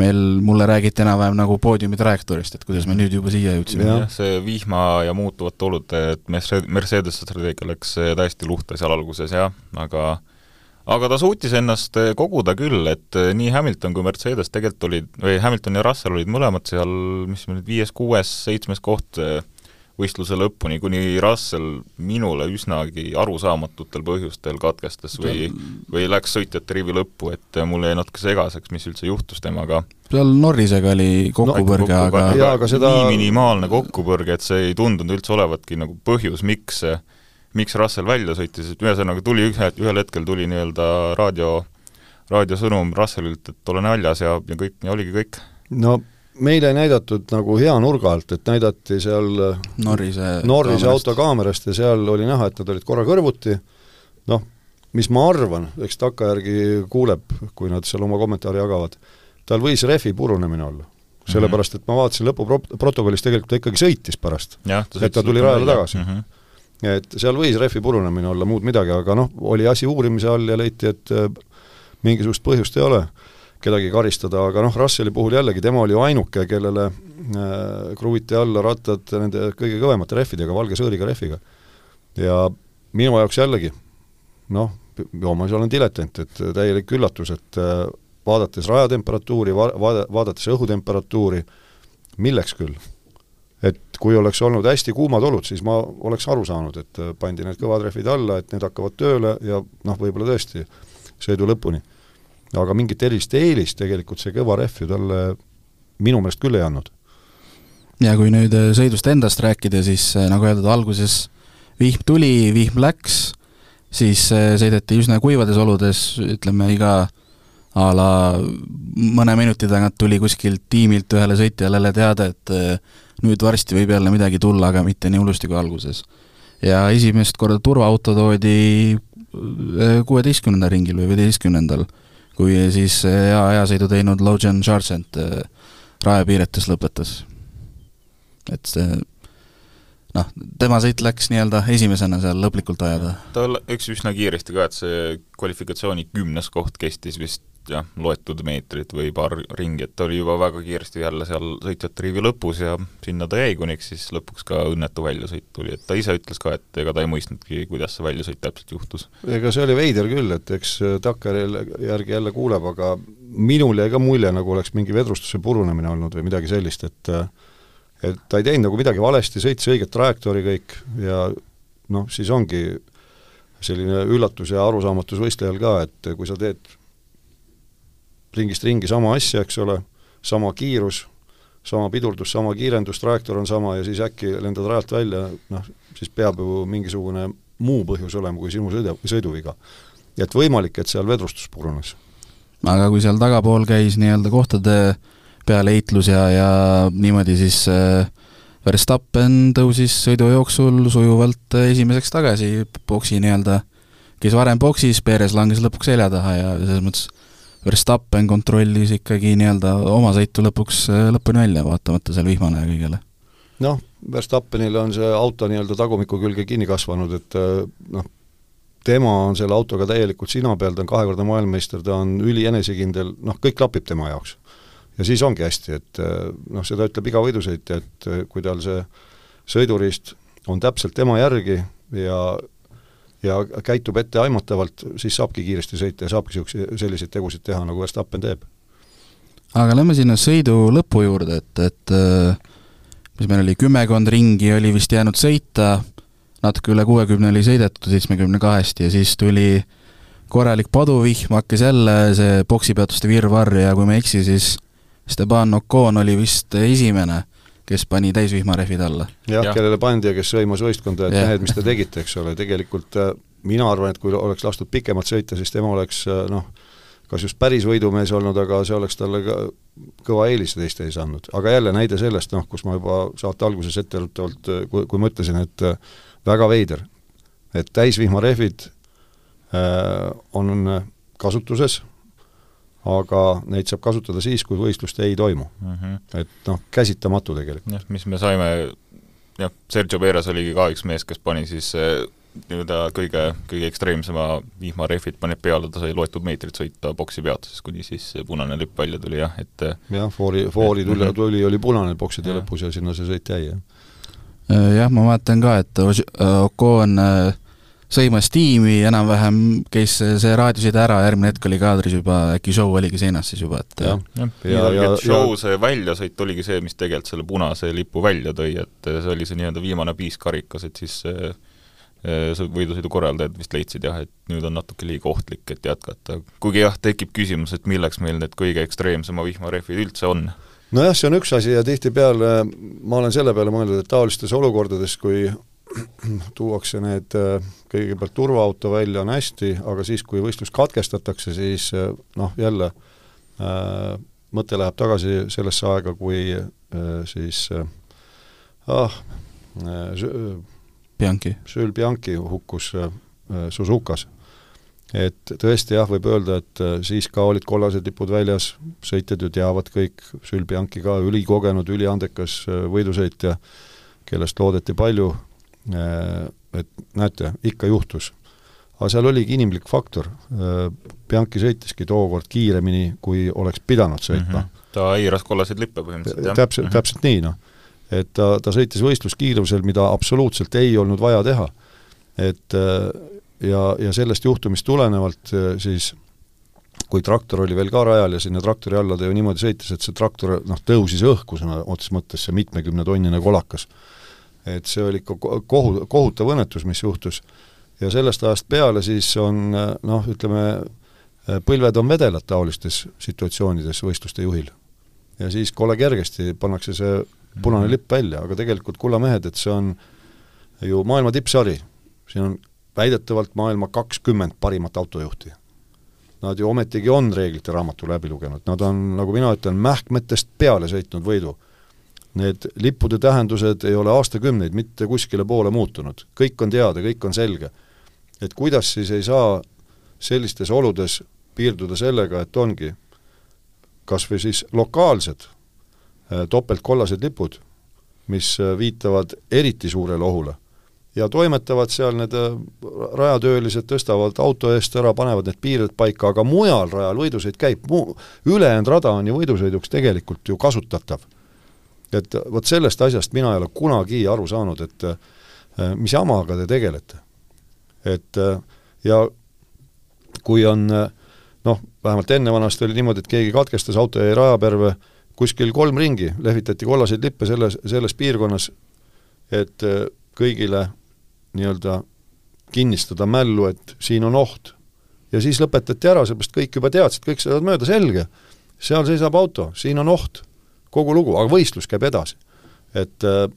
meil, mulle räägiti enam-vähem nagu poodiumi trajektoorist, et kuidas me nüüd juba siia jõudsime. jah, see vihma ja muutuvate olude, et Mercedese strateegia läks täiesti luhta seal alguses jah, aga aga ta suutis ennast koguda küll, et nii Hamilton kui Mercedes tegelikult olid, või Hamilton ja Russell olid mõlemad seal, mis nüüd viies, kuues, seitsmes koht võistluse lõpuni, kuni Russell minule üsnagi arusaamatutel põhjustel katkestas või, või läks sõitjate rivi lõppu, et mul jäi natuke segaseks, mis üldse juhtus temaga. seal Norrisega oli kokkupõrge no,, aga jaa, aga seda nii minimaalne kokkupõrge, et see ei tundunud üldse olevatki nagu põhjus, miks miks Russell välja sõitis, et ühesõnaga tuli ühe, ühel hetkel tuli nii-öelda raadio, raadiosõnum Russellilt, et ole näljas ja, ja kõik, ja oligi kõik. no meile ei näidatud nagu hea nurga alt, et näidati seal Norrise Norrise autokaamerast ja seal oli näha, et nad olid korra kõrvuti, noh, mis ma arvan, eks takkajärgi kuuleb, kui nad seal oma kommentaari jagavad, tal võis rehvi purunemine olla. sellepärast, et ma vaatasin lõpuprotokollis, tegelikult ta ikkagi sõitis pärast. et ta tuli rajale tagasi mm. -hmm et seal võis rehvi purunemine olla, muud midagi, aga noh, oli asi uurimise all ja leiti, et äh, mingisugust põhjust ei ole kedagi karistada, aga noh, Russelli puhul jällegi, tema oli ju ainuke, kellele äh, kruviti alla rattad nende kõige kõvemate rehvidega, valge sõõriga rehviga. ja minu jaoks jällegi, noh, joomas olen diletant, et täielik üllatus, et äh, vaadates rajatemperatuuri, va-, vaada-, vaadates õhutemperatuuri, milleks küll? et kui oleks olnud hästi kuumad olud, siis ma oleks aru saanud, et äh, pandi need kõvad rehvid alla, et need hakkavad tööle ja noh, võib-olla tõesti sõidu lõpuni. Aga mingit erilist eelist tegelikult see kõva rehv ju talle minu meelest küll ei andnud. ja kui nüüd äh, sõidust endast rääkida, siis nagu öeldud, alguses vihm tuli, vihm läks, siis sõideti üsna kuivades oludes, ütleme iga a la mõne minuti tagant tuli kuskilt tiimilt ühele sõitjale teade, et nüüd varsti võib jälle midagi tulla, aga mitte nii hullusti kui alguses. ja esimest korda turvaauto toodi kuueteistkümnendal ringil või viieteistkümnendal, kui siis hea ajasõidu teinud Logan Sargent eh, raepiiretes lõpetas. et see noh, tema sõit läks nii-öelda esimesena seal lõplikult ajada. ta läks üsna kiiresti ka, et see kvalifikatsiooni kümnes koht kestis vist jah, loetud meetrid või paar ringi, et ta oli juba väga kiiresti jälle seal sõitjate rivi lõpus ja sinna ta jäi, kuniks siis lõpuks ka õnnetu väljasõit tuli, et ta ise ütles ka, et ega ta ei mõistnudki, kuidas see väljasõit täpselt juhtus. ega see oli veider küll, et eks Dakari järgi jälle kuuleb, aga minul jäi ka mulje, nagu oleks mingi vedrustuse purunemine olnud või midagi sellist, et et ta ei teinud nagu midagi valesti, sõitis õiget trajektoori kõik ja noh, siis ongi selline üllatus ja arusaamatus võistlejal ka, et kui sa teed ringist ringi sama asja, eks ole, sama kiirus, sama pidurdus, sama kiirendus, trajektoor on sama ja siis äkki lendad rajalt välja, noh, siis peab ju mingisugune muu põhjus olema kui sinu sõida, sõiduviga. et võimalik, et seal vedrustus purunes. aga kui seal tagapool käis nii-öelda kohtade peale heitlus ja, ja niimoodi siis äh, Verstappen tõusis sõidu jooksul sujuvalt esimeseks tagasi boksi nii-öelda, kes varem boksis, Perez langes lõpuks selja taha ja selles mõttes Verstappen kontrollis ikkagi nii-öelda oma sõitu lõpuks äh, lõpuni välja, vaatamata seal vihmale ja kõigele. noh, Verstappenil on see auto nii-öelda tagumiku külge kinni kasvanud, et äh, noh, tema on selle autoga täielikult sina peal, ta on kahekordne maailmameister, ta on ülienesekindel, noh, kõik klapib tema jaoks. ja siis ongi hästi, et äh, noh, seda ütleb iga võidusõitja, et kui tal see sõiduriist on täpselt tema järgi ja ja käitub etteaimatavalt, siis saabki kiiresti sõita ja saabki niisuguse, selliseid tegusid teha, nagu Verstappen teeb. aga lähme sinna sõidu lõpu juurde, et, et äh, mis meil oli, kümmekond ringi oli vist jäänud sõita, natuke üle kuuekümne oli sõidetud seitsmekümne kahest ja siis tuli korralik paduvihm, hakkas jälle see poksipeatuste virvarr ja kui ma ei eksi, siis Esteban Ocon oli vist esimene kes pani täisvihmarehvid alla. jah ja., kellele pandi ja kes sõimas võistkonda, et mehed, mis te tegite, eks ole, tegelikult äh, mina arvan, et kui oleks lastud pikemalt sõita, siis tema oleks äh, noh, kas just päris võidumees olnud, aga see oleks talle ka kõva eelise teiste ees andnud. aga jälle näide sellest, noh, kus ma juba saate alguses etteruttavalt, äh, kui, kui ma ütlesin, et väga veider, et täisvihmarehvid äh, on kasutuses aga neid saab kasutada siis, kui võistlust ei toimu mm. -hmm. et noh, käsitamatu tegelikult. jah, mis me saime, jah, Sergio Perez oligi ka üks mees, kes pani siis eh, nii-öelda kõige, kõige ekstreemsema vihmarehvid paneb peale, ta sai loetud meetrid sõita boksi peatuses, kuni siis punane lipp välja tuli jah, et eh, jah, foori, foori tuli, mhm. tuli, oli punane bokside lõpus ja sinna see sõit jäi, jah. Äh, jah, ma vaatan ka, et Ocon äh, sõimas tiimi enam-vähem, käis see raadioside ära, järgmine hetk oli kaadris juba, äkki show oligi seinas siis juba, et jah, jah, ja, ja, ja show see väljasõit oligi see, mis tegelikult selle punase lipu välja tõi, et see oli see nii-öelda viimane piis karikas, et siis see võidusõidu korraldajad vist leidsid jah, et nüüd on natuke liiga ohtlik, et jätkata. kuigi jah, tekib küsimus, et milleks meil need kõige ekstreemsema vihmarehvid üldse on. Nojah, see on üks asi ja tihtipeale ma olen selle peale mõelnud, et taolistes olukordades, kui tuuakse need äh, kõigepealt turvaauto välja, on hästi, aga siis, kui võistlus katkestatakse, siis äh, noh, jälle äh, mõte läheb tagasi sellesse aega, kui siis ah, Bianchi. Jules Bianchi hukkus Suzukas. et tõesti jah, võib öelda, et siis ka olid kollased lipud väljas, sõitjad ju teavad kõik, Jules Bianchi ka ülikogenud, üliandekas võidusõitja, kellest loodeti palju, et näete, ikka juhtus. aga seal oligi inimlik faktor, Bianchi sõitiski tookord kiiremini, kui oleks pidanud sõitma mm. -hmm. ta eiras kollaseid lippe põhimõtteliselt, jah? täpselt mm, -hmm. täpselt nii, noh. et ta, ta sõitis võistluskiirusel, mida absoluutselt ei olnud vaja teha. et ja, ja sellest juhtumist tulenevalt siis kui traktor oli veel ka rajal ja sinna traktori alla ta ju niimoodi sõitis, et see traktor noh, tõusis õhku sõna otseses mõttes, see mitmekümnetonnine kolakas et see oli ikka kohu-, kohutav õnnetus, mis juhtus. ja sellest ajast peale siis on noh, ütleme, põlved on vedelad taolistes situatsioonides võistluste juhil. ja siis kole kergesti pannakse see punane lipp välja, aga tegelikult kulla mehed, et see on ju maailma tippsari. siin on väidetavalt maailma kakskümmend parimat autojuhti. Nad ju ometigi on reeglite raamatu läbi lugenud, nad on, nagu mina ütlen, mähkmetest peale sõitnud võidu need lippude tähendused ei ole aastakümneid mitte kuskile poole muutunud, kõik on teada, kõik on selge. et kuidas siis ei saa sellistes oludes piirduda sellega, et ongi kas või siis lokaalsed äh, topeltkollased lipud, mis äh, viitavad eriti suurele ohule ja toimetavad seal need äh, rajatöölised, tõstavad auto eest ära, panevad need piirid paika, aga mujal rajal võidusõit käib, muu, ülejäänud rada on ju võidusõiduks tegelikult ju kasutatav et vot sellest asjast mina ei ole kunagi aru saanud, et äh, mis jamaga te tegelete. et äh, ja kui on äh, noh, vähemalt enne vanasti oli niimoodi, et keegi katkestas, auto jäi rajaperve, kuskil kolm ringi, lehvitati kollaseid lippe selles, selles piirkonnas, et kõigile nii-öelda kinnistada mällu, et siin on oht. ja siis lõpetati ära, seepärast kõik juba teadsid, kõik sõidavad mööda, selge. seal seisab auto, siin on oht kogu lugu, aga võistlus käib edasi. et äh,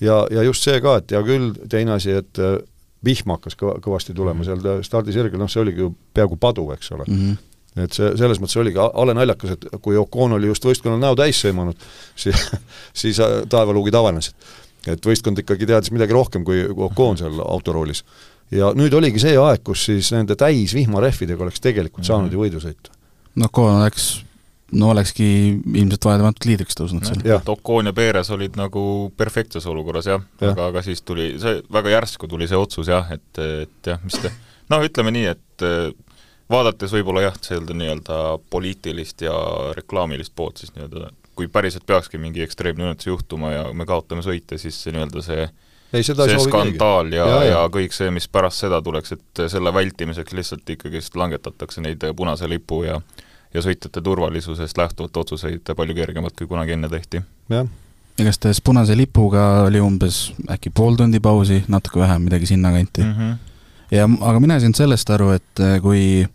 ja, ja just see ka, et hea küll, teine asi, et äh, vihm hakkas kõva, kõvasti tulema -hmm. seal stardisirgel, noh see oligi ju peaaegu padu, eks ole mm. -hmm et see, selles mõttes oligi hale naljakas, et kui Ocon oli just võistkonnal näo täis sõimanud, *laughs* siis, siis äh, taevaluugid avanesid. et võistkond ikkagi teadis midagi rohkem kui Ocon seal autoroolis. ja nüüd oligi see aeg, kus siis nende täis vihmarehvidega oleks tegelikult mhm. saanud mm -hmm. ju võidu sõita. no Ocon läks no olekski ilmselt vaieldamatult liidriks tõusnud seal. Ocon ja Perez olid nagu perfektses olukorras jah ja., aga, aga siis tuli, see väga järsku tuli see otsus jah, et, et jah, mis te, noh, ütleme nii, et eh, vaadates võib-olla jah, seda nii-öelda poliitilist ja reklaamilist poolt siis nii-öelda, kui päriselt peakski mingi ekstreemne õnnetus juhtuma ja me kaotame sõite, siis see nii-öelda see ei, see skandaal ja, ja, ja, ja kõik see, mis pärast seda tuleks, et selle vältimiseks lihtsalt ikkagist langetatakse neid punase lipu ja ja sõitjate turvalisusest lähtuvalt otsuseid palju kergemalt, kui kunagi enne tehti. jah. igastahes Punase lipuga oli umbes äkki pool tundi pausi, natuke vähem, midagi sinnakanti mm. -hmm. ja aga mina sain sellest aru, et eh, kui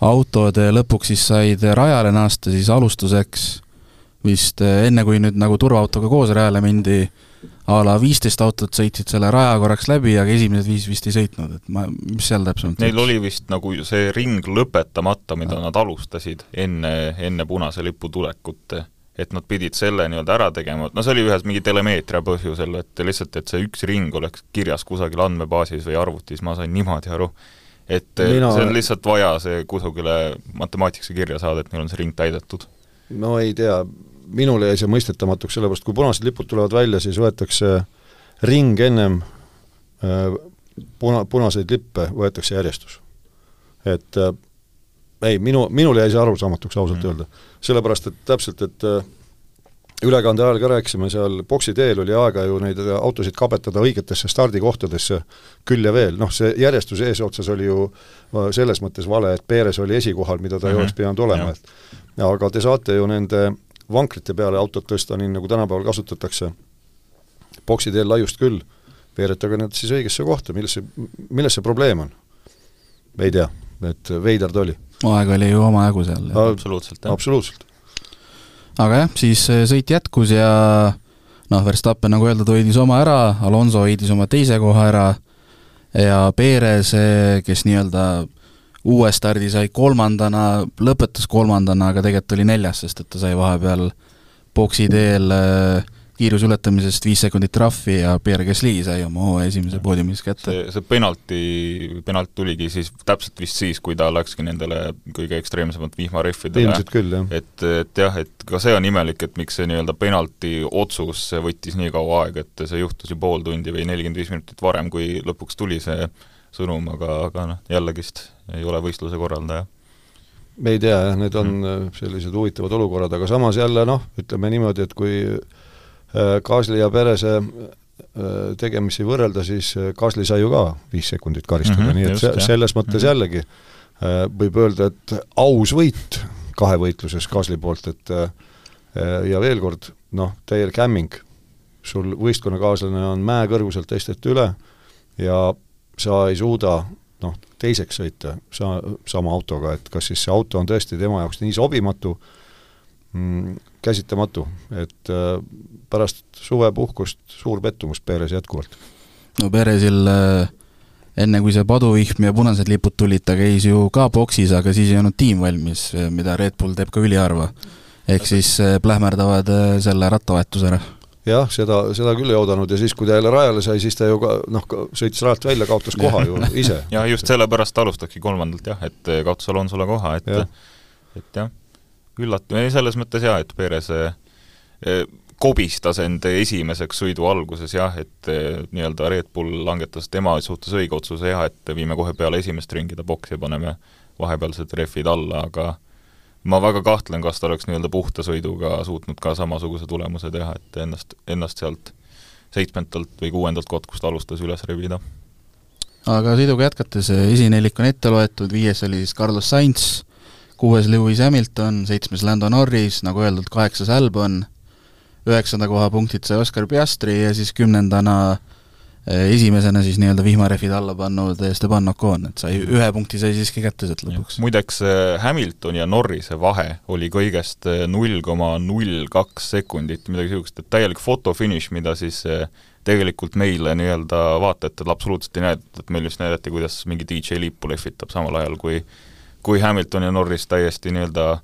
autod lõpuks siis said rajale naasta, siis alustuseks vist eh, enne, kui nüüd nagu turvaautoga koos rajale mindi, a la viisteist autot sõitsid selle raja korraks läbi, aga esimesed viis vist ei sõitnud, et ma, mis seal täpsemalt Neil oli vist nagu see ring lõpetamata, mida ja. nad alustasid enne, enne punase lipu tulekut, et nad pidid selle nii-öelda ära tegema, no see oli ühes mingi telemeetria põhjusel, et lihtsalt, et see üks ring oleks kirjas kusagil andmebaasis või arvutis, ma sain niimoodi aru, et Mina... see on lihtsalt vaja see kusagile matemaatikasse kirja saada, et neil on see ring täidetud. no ei tea, minule jäi see mõistetamatuks, sellepärast kui punased lipud tulevad välja, siis võetakse ring ennem äh, puna, punaseid lippe võetakse järjestus. et äh, ei, minu, minule jäi see arusaamatuks ausalt mm. öelda. sellepärast, et täpselt, et äh, ülekande ajal ka rääkisime, seal boksi teel oli aega ju neid autosid kabetada õigetesse stardikohtadesse küll ja veel, noh see järjestus eesotsas oli ju äh, selles mõttes vale, et Perez oli esikohal, mida ta mm -hmm. ei mhm. oleks pidanud olema, et aga te saate ju nende vankrite peale autot tõsta, nii nagu tänapäeval kasutatakse, boksi teel laiust küll, veeretage need siis õigesse kohta, milles see, milles see probleem on? ei tea, et veider ta oli. aega oli ju omajagu seal. absoluutselt, jah. absoluutselt. aga jah, siis sõit jätkus ja noh, Verstappen, nagu öeldud, hoidis oma ära, Alonso hoidis oma teise koha ära ja Perez, kes nii-öelda uue stardi sai kolmandana, lõpetas kolmandana, aga tegelikult oli neljas, sest et ta sai vahepeal boksi teel äh, kiiruse ületamisest viis sekundit trahvi ja Pierre Gasly sai oma hooaja esimese poodiumis kätte. see, see penalti, penalt tuligi siis täpselt vist siis, kui ta läkski nendele kõige ekstreemsemalt vihmarehvidele. ilmselt küll, jah. et, et jah, et ka see on imelik, et miks see nii-öelda penalti otsus võttis nii kaua aega, et see juhtus ju pool tundi või nelikümmend viis minutit varem, kui lõpuks tuli see sõnum, aga, aga noh, jällegist ei ole võistluse korraldaja me ei tea jah, need on mm. sellised huvitavad olukorrad, aga samas jälle noh, ütleme niimoodi, et kui Äh, Kaasli ja Perese äh, tegemisi võrrelda, siis Kaasli sai ju ka viis sekundit karistada mm, -hmm, nii et just, se selles mõttes mm -hmm. jällegi võib öelda, et aus võit kahevõitluses Kaasli poolt, et ja veel kord, noh, täielik hämming, sul võistkonnakaaslane on mäekõrguselt teistelt üle ja sa ei suuda noh, teiseks sõita sa, sama autoga, et kas siis see auto on tõesti tema jaoks nii sobimatu, mm, käsitamatu, et äh, pärast suvepuhkust suur pettumus Perez jätkuvalt. no Perezil äh, enne, kui see paduvihm ja punased lipud tulid, ta käis ju ka boksis, aga siis ei olnud tiim valmis, mida Red Bull teeb ka üliharva. ehk siis äh, plähmerdavad selle rattavahetuse ära jah, seda, seda küll ei oodanud ja siis, kui ta jälle rajale sai, siis ta ju ka noh, sõitis rajalt välja, kaotas koha ju ise. *laughs* ja just sellepärast ta alustaski kolmandalt jah, et kaotas Alonsole koha, et ja. et jah üllat-, selles mõttes jaa, et Perez eh, kobistas end esimeseks sõidu alguses jah, et eh, nii-öelda Red Bull langetas tema suhtes õige otsuse jah, et viime kohe peale esimest ringi ta boksi ja paneme vahepealsed rehvid alla, aga ma väga kahtlen, kas ta oleks nii-öelda puhta sõiduga suutnud ka samasuguse tulemuse teha, et ennast, ennast sealt seitsmendalt või kuuendalt koht, kust alustas, üles rebida. aga sõiduga jätkates, esinelik on ette loetud, viies oli siis Carlos Sainz, kuues Lewis Hamilton, seitsmes Lando Norris, nagu öeldud, kaheksas Albon, üheksanda koha punktid sai Oscar Piastri ja siis kümnendana eh, esimesena siis nii-öelda vihmarehvid alla pannud Esteban Ocon, et sai, ühe punkti sai siiski kätte sealt lõpuks. muideks eh, Hamiltoni ja Norrise vahe oli kõigest eh, null koma null kaks sekundit, midagi niisugust, et täielik fotofiniš, mida siis tegelikult meile nii-öelda vaatajatele absoluutselt ei näidatud, et meil just näidati, kuidas mingi DJ liipu lehvitab samal ajal, kui kui Hamilton ja Norris täiesti nii-öelda äh,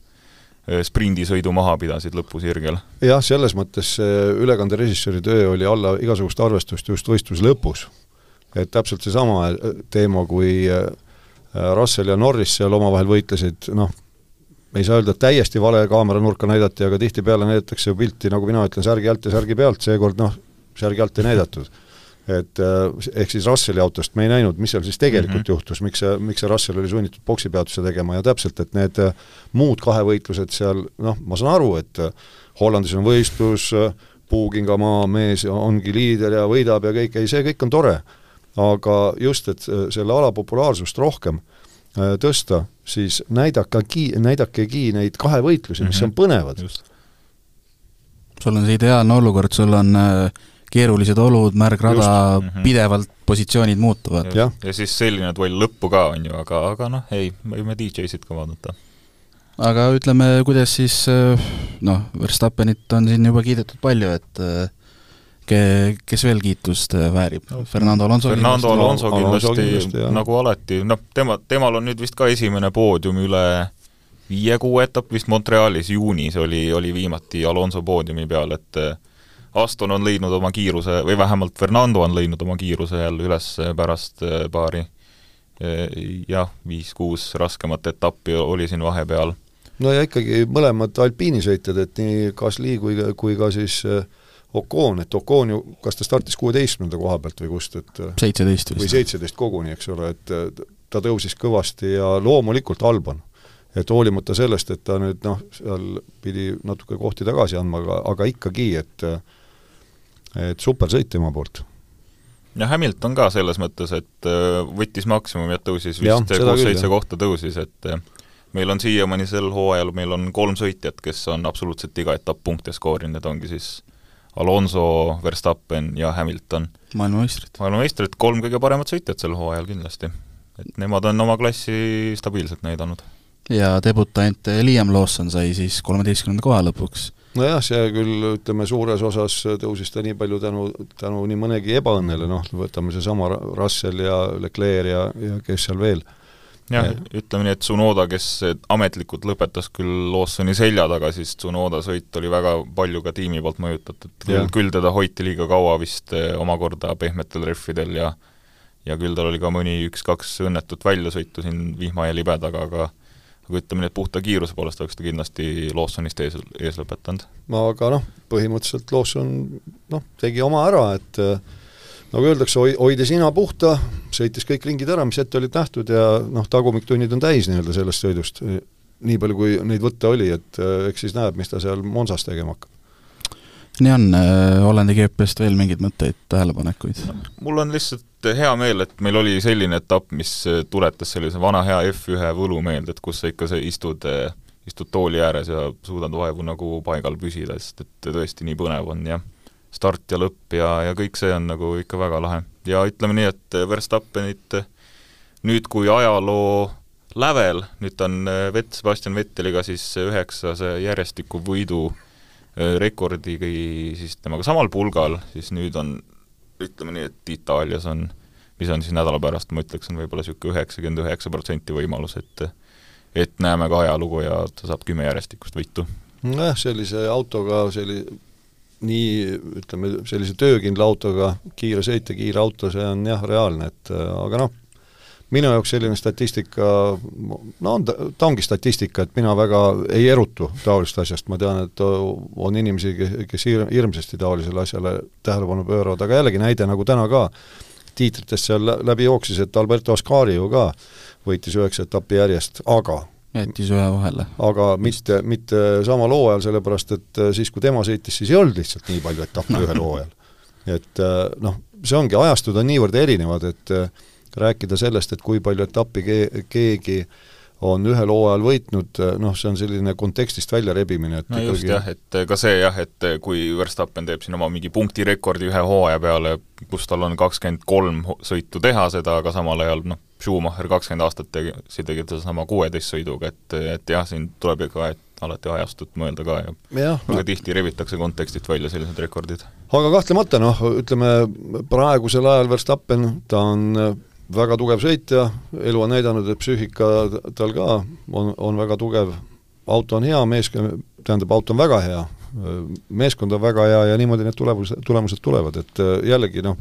sprindisõidu maha pidasid lõpusirgel. jah, selles mõttes see ülekanderežissööri töö oli alla igasugust arvestust just võistluse lõpus. et täpselt seesama äh, teema, kui äh, Russell ja Norris seal omavahel võitlesid, noh, ei saa öelda, et täiesti vale kaameranurka näidati, aga tihtipeale näidatakse ju pilti, nagu mina ütlen, särgi alt ja särgi pealt, seekord noh, särgi alt ei näidatud et äh, ehk siis Russelli autost me ei näinud, mis seal siis tegelikult mm -hmm. juhtus, miks see, miks see Russell oli sunnitud poksipeatuse tegema ja täpselt, et need äh, muud kahevõitlused seal, noh, ma saan aru, et äh, Hollandis on võistlus, puukingamaa mees ongi liider ja võidab ja kõik, ei, see kõik on tore. aga just, et selle ala populaarsust rohkem tõsta, siis näidakegi, näidakegi neid kahevõitlusi, mis mm -hmm. on põnevad. sul on see ideaalne olukord, sul on äh, keerulised olud, märg rada, mm -hmm. pidevalt positsioonid muutuvad. ja, ja siis selline duell lõppu ka, on ju, aga, aga noh, ei, me võime DJ-sid ka vaadata. aga ütleme, kuidas siis noh, Verstappenit on siin juba kiidetud palju, et ke-, kes veel kiitust väärib? Fernando Alonso Fernando Alonso kindlasti, kindlasti, nagu alati, noh, tema, temal on nüüd vist ka esimene poodium üle viie kuu etapp vist Montrealis juunis oli, oli viimati Alonso poodiumi peal, et Aston on leidnud oma kiiruse või vähemalt Fernando on leidnud oma kiiruse jälle üles pärast äh, paari äh, jah, viis-kuus raskemat etappi oli siin vahepeal. no ja ikkagi mõlemad alpiinisõitjad, et nii Gasly kui, kui ka siis Ocon, et Ocon ju, kas ta startis kuueteistkümnenda koha pealt või kust, et seitseteist vist. või seitseteist koguni, eks ole, et ta tõusis kõvasti ja loomulikult Albon. et hoolimata sellest, et ta nüüd noh, seal pidi natuke kohti tagasi andma, aga, aga ikkagi, et äh, et super sõit tema poolt. ja Hamilton ka selles mõttes, et äh, võttis maksimumi, et tõusis vist kuus-seitse kohta tõusis, et äh, meil on siiamaani sel hooajal, meil on kolm sõitjat, kes on absoluutselt iga etapp punkte skoorinud, need ongi siis Alonso, Verstappen ja Hamilton. maailmameistrid. maailmameistrid, kolm kõige paremat sõitjat sel hooajal kindlasti. et nemad on oma klassi stabiilselt näidanud. ja debutant Liam Lawson sai siis kolmeteistkümnenda koha lõpuks nojah, see küll, ütleme, suures osas tõusis ta nii palju tänu, tänu nii mõnegi ebaõnnele, noh, võtame seesama Russell ja Leclerc ja, ja kes seal veel, jah, ütleme nii, et Tsunoda, kes ametlikult lõpetas küll Lawsoni selja taga, siis Tsunoda sõit oli väga palju ka tiimi poolt mõjutatud, küll, küll teda hoiti liiga kaua vist eh, omakorda pehmetel rehvidel ja ja küll tal oli ka mõni üks-kaks õnnetut väljasõitu siin vihma ja libedaga, aga aga ütleme nii, et puhta kiiruse poolest oleks ta kindlasti Lawsonist ees, ees lõpetanud. aga noh, põhimõtteliselt Lawson noh, tegi oma ära, et äh, nagu öeldakse, hoi-, hoides nina puhta, sõitis kõik ringid ära, mis ette olid nähtud ja noh, tagumiktunnid on täis nii-öelda sellest sõidust, nii palju, kui neid võtta oli, et äh, eks siis näeb, mis ta seal Monsas tegema hakkab nii on, äh, Hollandi GP-st veel mingeid mõtteid, tähelepanekuid? mul on lihtsalt hea meel, et meil oli selline etapp, mis tuletas sellise vana hea F1 võlu meelde, et kus sa ikka istud, istud tooli ääres ja suudad vaevu nagu paigal püsida, sest et tõesti nii põnev on ja start ja lõpp ja, ja kõik see on nagu ikka väga lahe. ja ütleme nii, et Verstappenit nüüd, kui ajaloo lävel, nüüd ta on Vett, Sebastian Vetteliga siis üheksase järjestiku võidu rekordiga siis temaga samal pulgal, siis nüüd on ütleme nii, et Itaalias on, mis on siis nädala pärast, ma ütleks, on võib-olla niisugune üheksakümmend üheksa protsenti võimalus, et et näeme ka ajalugu ja ta saab kümme järjestikust võitu. nojah, sellise autoga, selli-, nii ütleme, sellise töökindla autoga kiire sõit ja kiire auto, see on jah, reaalne, et aga noh, minu jaoks selline statistika, no on ta, ta ongi statistika, et mina väga ei erutu taolisest asjast, ma tean, et on inimesi, kes hir-, hirmsasti taolisele asjale tähelepanu pööravad, aga jällegi näide, nagu täna ka, tiitritest seal läbi jooksis, et Alberto Ascari ju ka võitis üheksa etappi järjest, aga jättis ühe vahele. aga mitte, mitte samal hooajal, sellepärast et siis, kui tema sõitis, siis ei olnud lihtsalt nii palju etappe ühel *laughs* hooajal. et noh, see ongi, ajastud on niivõrd erinevad, et rääkida sellest, et kui palju etappi ke-, keegi on ühel hooajal võitnud, noh, see on selline kontekstist välja rebimine, et no ikkagi... just jah, et ka see jah, et kui Verstappen teeb siin oma mingi punktirekordi ühe hooaja peale, kus tal on kakskümmend kolm sõitu teha seda, aga samal ajal noh, Schumacher kakskümmend aastat tegi, see tegi sedasama kuueteist sõiduga, et, et jah, siin tuleb ikka et alati ajastut mõelda ka ja, ja väga tihti rebitakse kontekstist välja sellised rekordid. aga kahtlemata noh, ütleme praegusel ajal Verstappen, ta on väga tugev sõitja, elu on näidanud, et psüühika tal ka on, on väga tugev, auto on hea, meeskond, tähendab, auto on väga hea, meeskond on väga hea ja niimoodi need tulemused, tulemused tulevad, et äh, jällegi noh,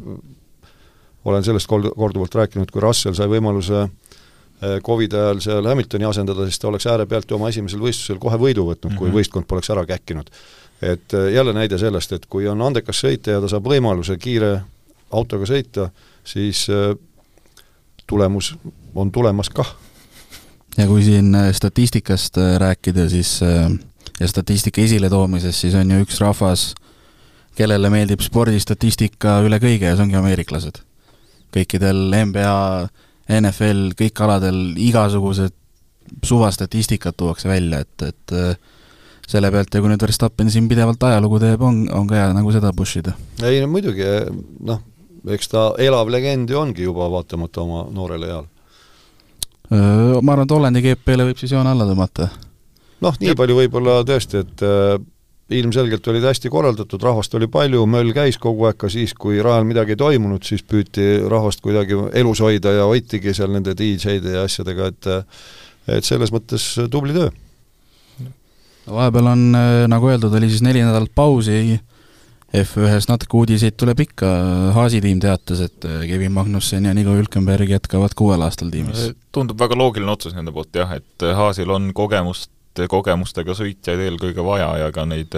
olen sellest kord-, korduvalt rääkinud, kui Russell sai võimaluse äh, Covidi ajal seal Hamiltoni asendada, siis ta oleks ääre pealt ju oma esimesel võistlusel kohe võidu võtnud mm, -hmm. kui mhm. võistkond poleks ära käkkinud. et äh, jälle näide sellest, et kui on andekas sõitja ja ta saab võimaluse kiire autoga sõita, siis tulemus on tulemas kah. ja kui siin äh, statistikast äh, rääkida, siis äh, ja statistika esiletoomisest, siis on ju üks rahvas, kellele meeldib spordistatistika üle kõige ja see ongi ameeriklased. kõikidel NBA, NFL, kõik aladel igasugused suvastatistikat tuuakse välja, et, et selle pealt ja kui nüüd Verstappen siin pidevalt ajalugu teeb, on, on ka hea nagu seda push ida. ei no muidugi, noh, eks ta elav legend ju ongi juba, vaatamata oma noorele eale. Ma arvan, et Hollandi GP-le võib siis joone alla tõmmata. noh, nii palju võib-olla tõesti, et äh, ilmselgelt olid hästi korraldatud, rahvast oli palju, möll käis kogu aeg, ka siis, kui rajal midagi ei toimunud, siis püüti rahvast kuidagi elus hoida ja hoitigi seal nende DJ-de ja asjadega, et et selles mõttes tubli töö. vahepeal on, nagu öeldud, oli siis neli nädalat pausi, F1-s natuke uudiseid tuleb ikka, Haasi tiim teatas, et äh, Kevin Magnussen ja Nico Hülkenberg jätkavad kuuel aastal tiimis. Äh, tundub väga loogiline otsus nende poolt jah, et äh, Haasil on kogemust, kogemustega sõitjaid eelkõige vaja ja ega neid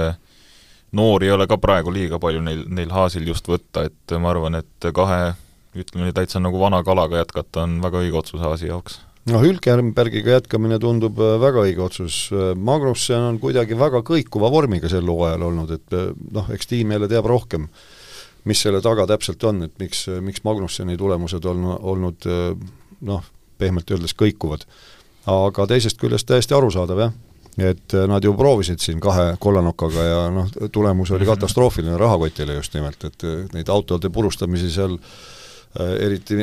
noori ei ole ka praegu liiga palju neil, neil Haasil just võtta, et ma arvan, et kahe ütleme nii, täitsa nagu vana kalaga jätkata on väga õige otsus Haasi jaoks noh, Hülkenbergiga jätkamine tundub äh, väga õige otsus, äh, Magnussen on kuidagi väga kõikuva vormiga sel hooajal olnud, et äh, noh, eks tiim jälle teab rohkem, mis selle taga täpselt on, et miks, miks Magnusseni tulemused on olnud noh, pehmelt öeldes kõikuvad. aga teisest küljest täiesti arusaadav jah, et nad ju proovisid siin kahe kollanokaga ja noh, tulemus oli katastroofiline rahakotile just nimelt, et neid autode purustamisi seal Äh, eriti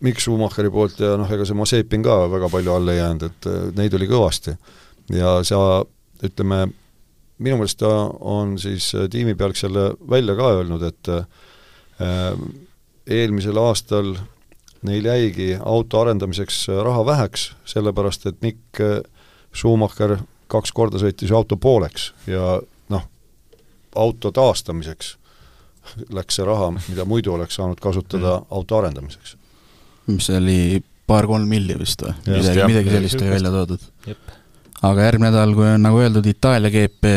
Mikk Schumacheri poolt ja noh, ega see Mazepin ka väga palju alla ei jäänud, et äh, neid oli kõvasti. ja sa, ütleme, minu meelest ta on siis äh, tiimi pealt selle välja ka öelnud, et äh, eelmisel aastal neil jäigi auto arendamiseks raha väheks, sellepärast et Mick Schumacher kaks korda sõitis auto pooleks ja noh, auto taastamiseks läks see raha, mida muidu oleks saanud kasutada mm. auto arendamiseks. mis oli paar-kolm milli vist või? midagi, midagi sellist oli välja toodud. aga järgmine nädal, kui on nagu öeldud, Itaalia GP,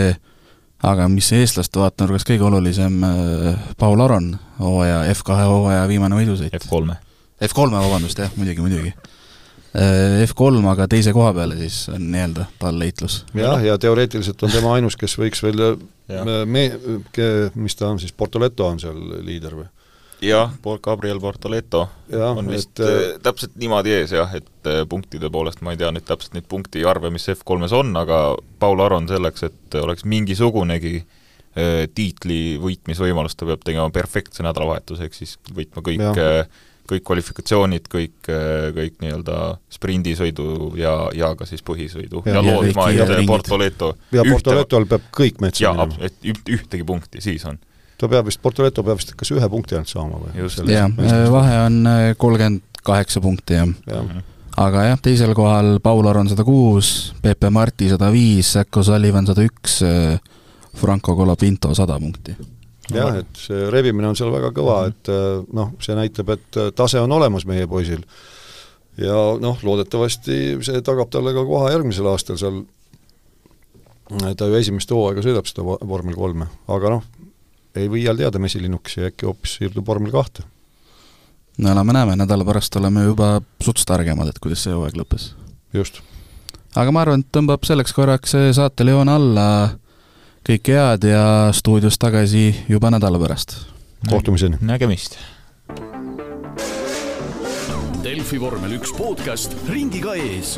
aga mis eestlaste vaatenurgast kõige olulisem, äh, Paul Aron, hooaja, F2 hooaja viimane võidusõit. F3-e. F3-e, vabandust, jah, muidugi, muidugi F3, aga teise koha peale siis on nii-öelda tal leitlus. jah, ja teoreetiliselt on tema ainus, kes võiks veel me-, mis ta on siis, Portoleto on seal liider või? jah, Gabriel Portoleto ja, on vist et, äh, täpselt niimoodi ees jah, et äh, punktide poolest ma ei tea nüüd täpselt neid punktiarve, mis F3-s on, aga Paul Aron selleks, et oleks mingisugunegi äh, tiitli võitmisvõimalus, ta peab tegema perfektse nädalavahetuse, ehk siis võitma kõik ja kõik kvalifikatsioonid, kõik, kõik nii-öelda sprindisõidu ja, ja ka siis põhisõidu ja, ja loodma, et Portoleto ja Portoletol peab kõik metsa jaa, et üht, ühtegi punkti siis on. ta peab vist, Portoleto peab vist kas ühe punkti ainult saama või? jah, vahe on äh, kolmkümmend kaheksa punkti, jah ja. ja.. aga jah, teisel kohal Paul Aron sada kuus, Pepe Marti sada viis, Sacco Sullivan sada üks, äh, Franco Colapinto sada punkti jah, et see rebimine on seal väga kõva, mhm. et äh, noh, see näitab, et äh, tase on olemas meie poisil. ja noh, loodetavasti see tagab talle ka koha järgmisel aastal seal, ta ju esimest hooaega sõidab seda vormel kolme, aga noh, ei või iial teada mesilinnuks ja äkki hoopis siirdub vormel kahte. no elame-näeme, nädala pärast oleme juba suts targemad, et kuidas see hooaeg lõppes. just. aga ma arvan, et tõmbab selleks korraks saatele joone alla kõike head ja stuudios tagasi juba nädala pärast. kohtumiseni! nägemist! Delfi vormel üks podcast ringiga ees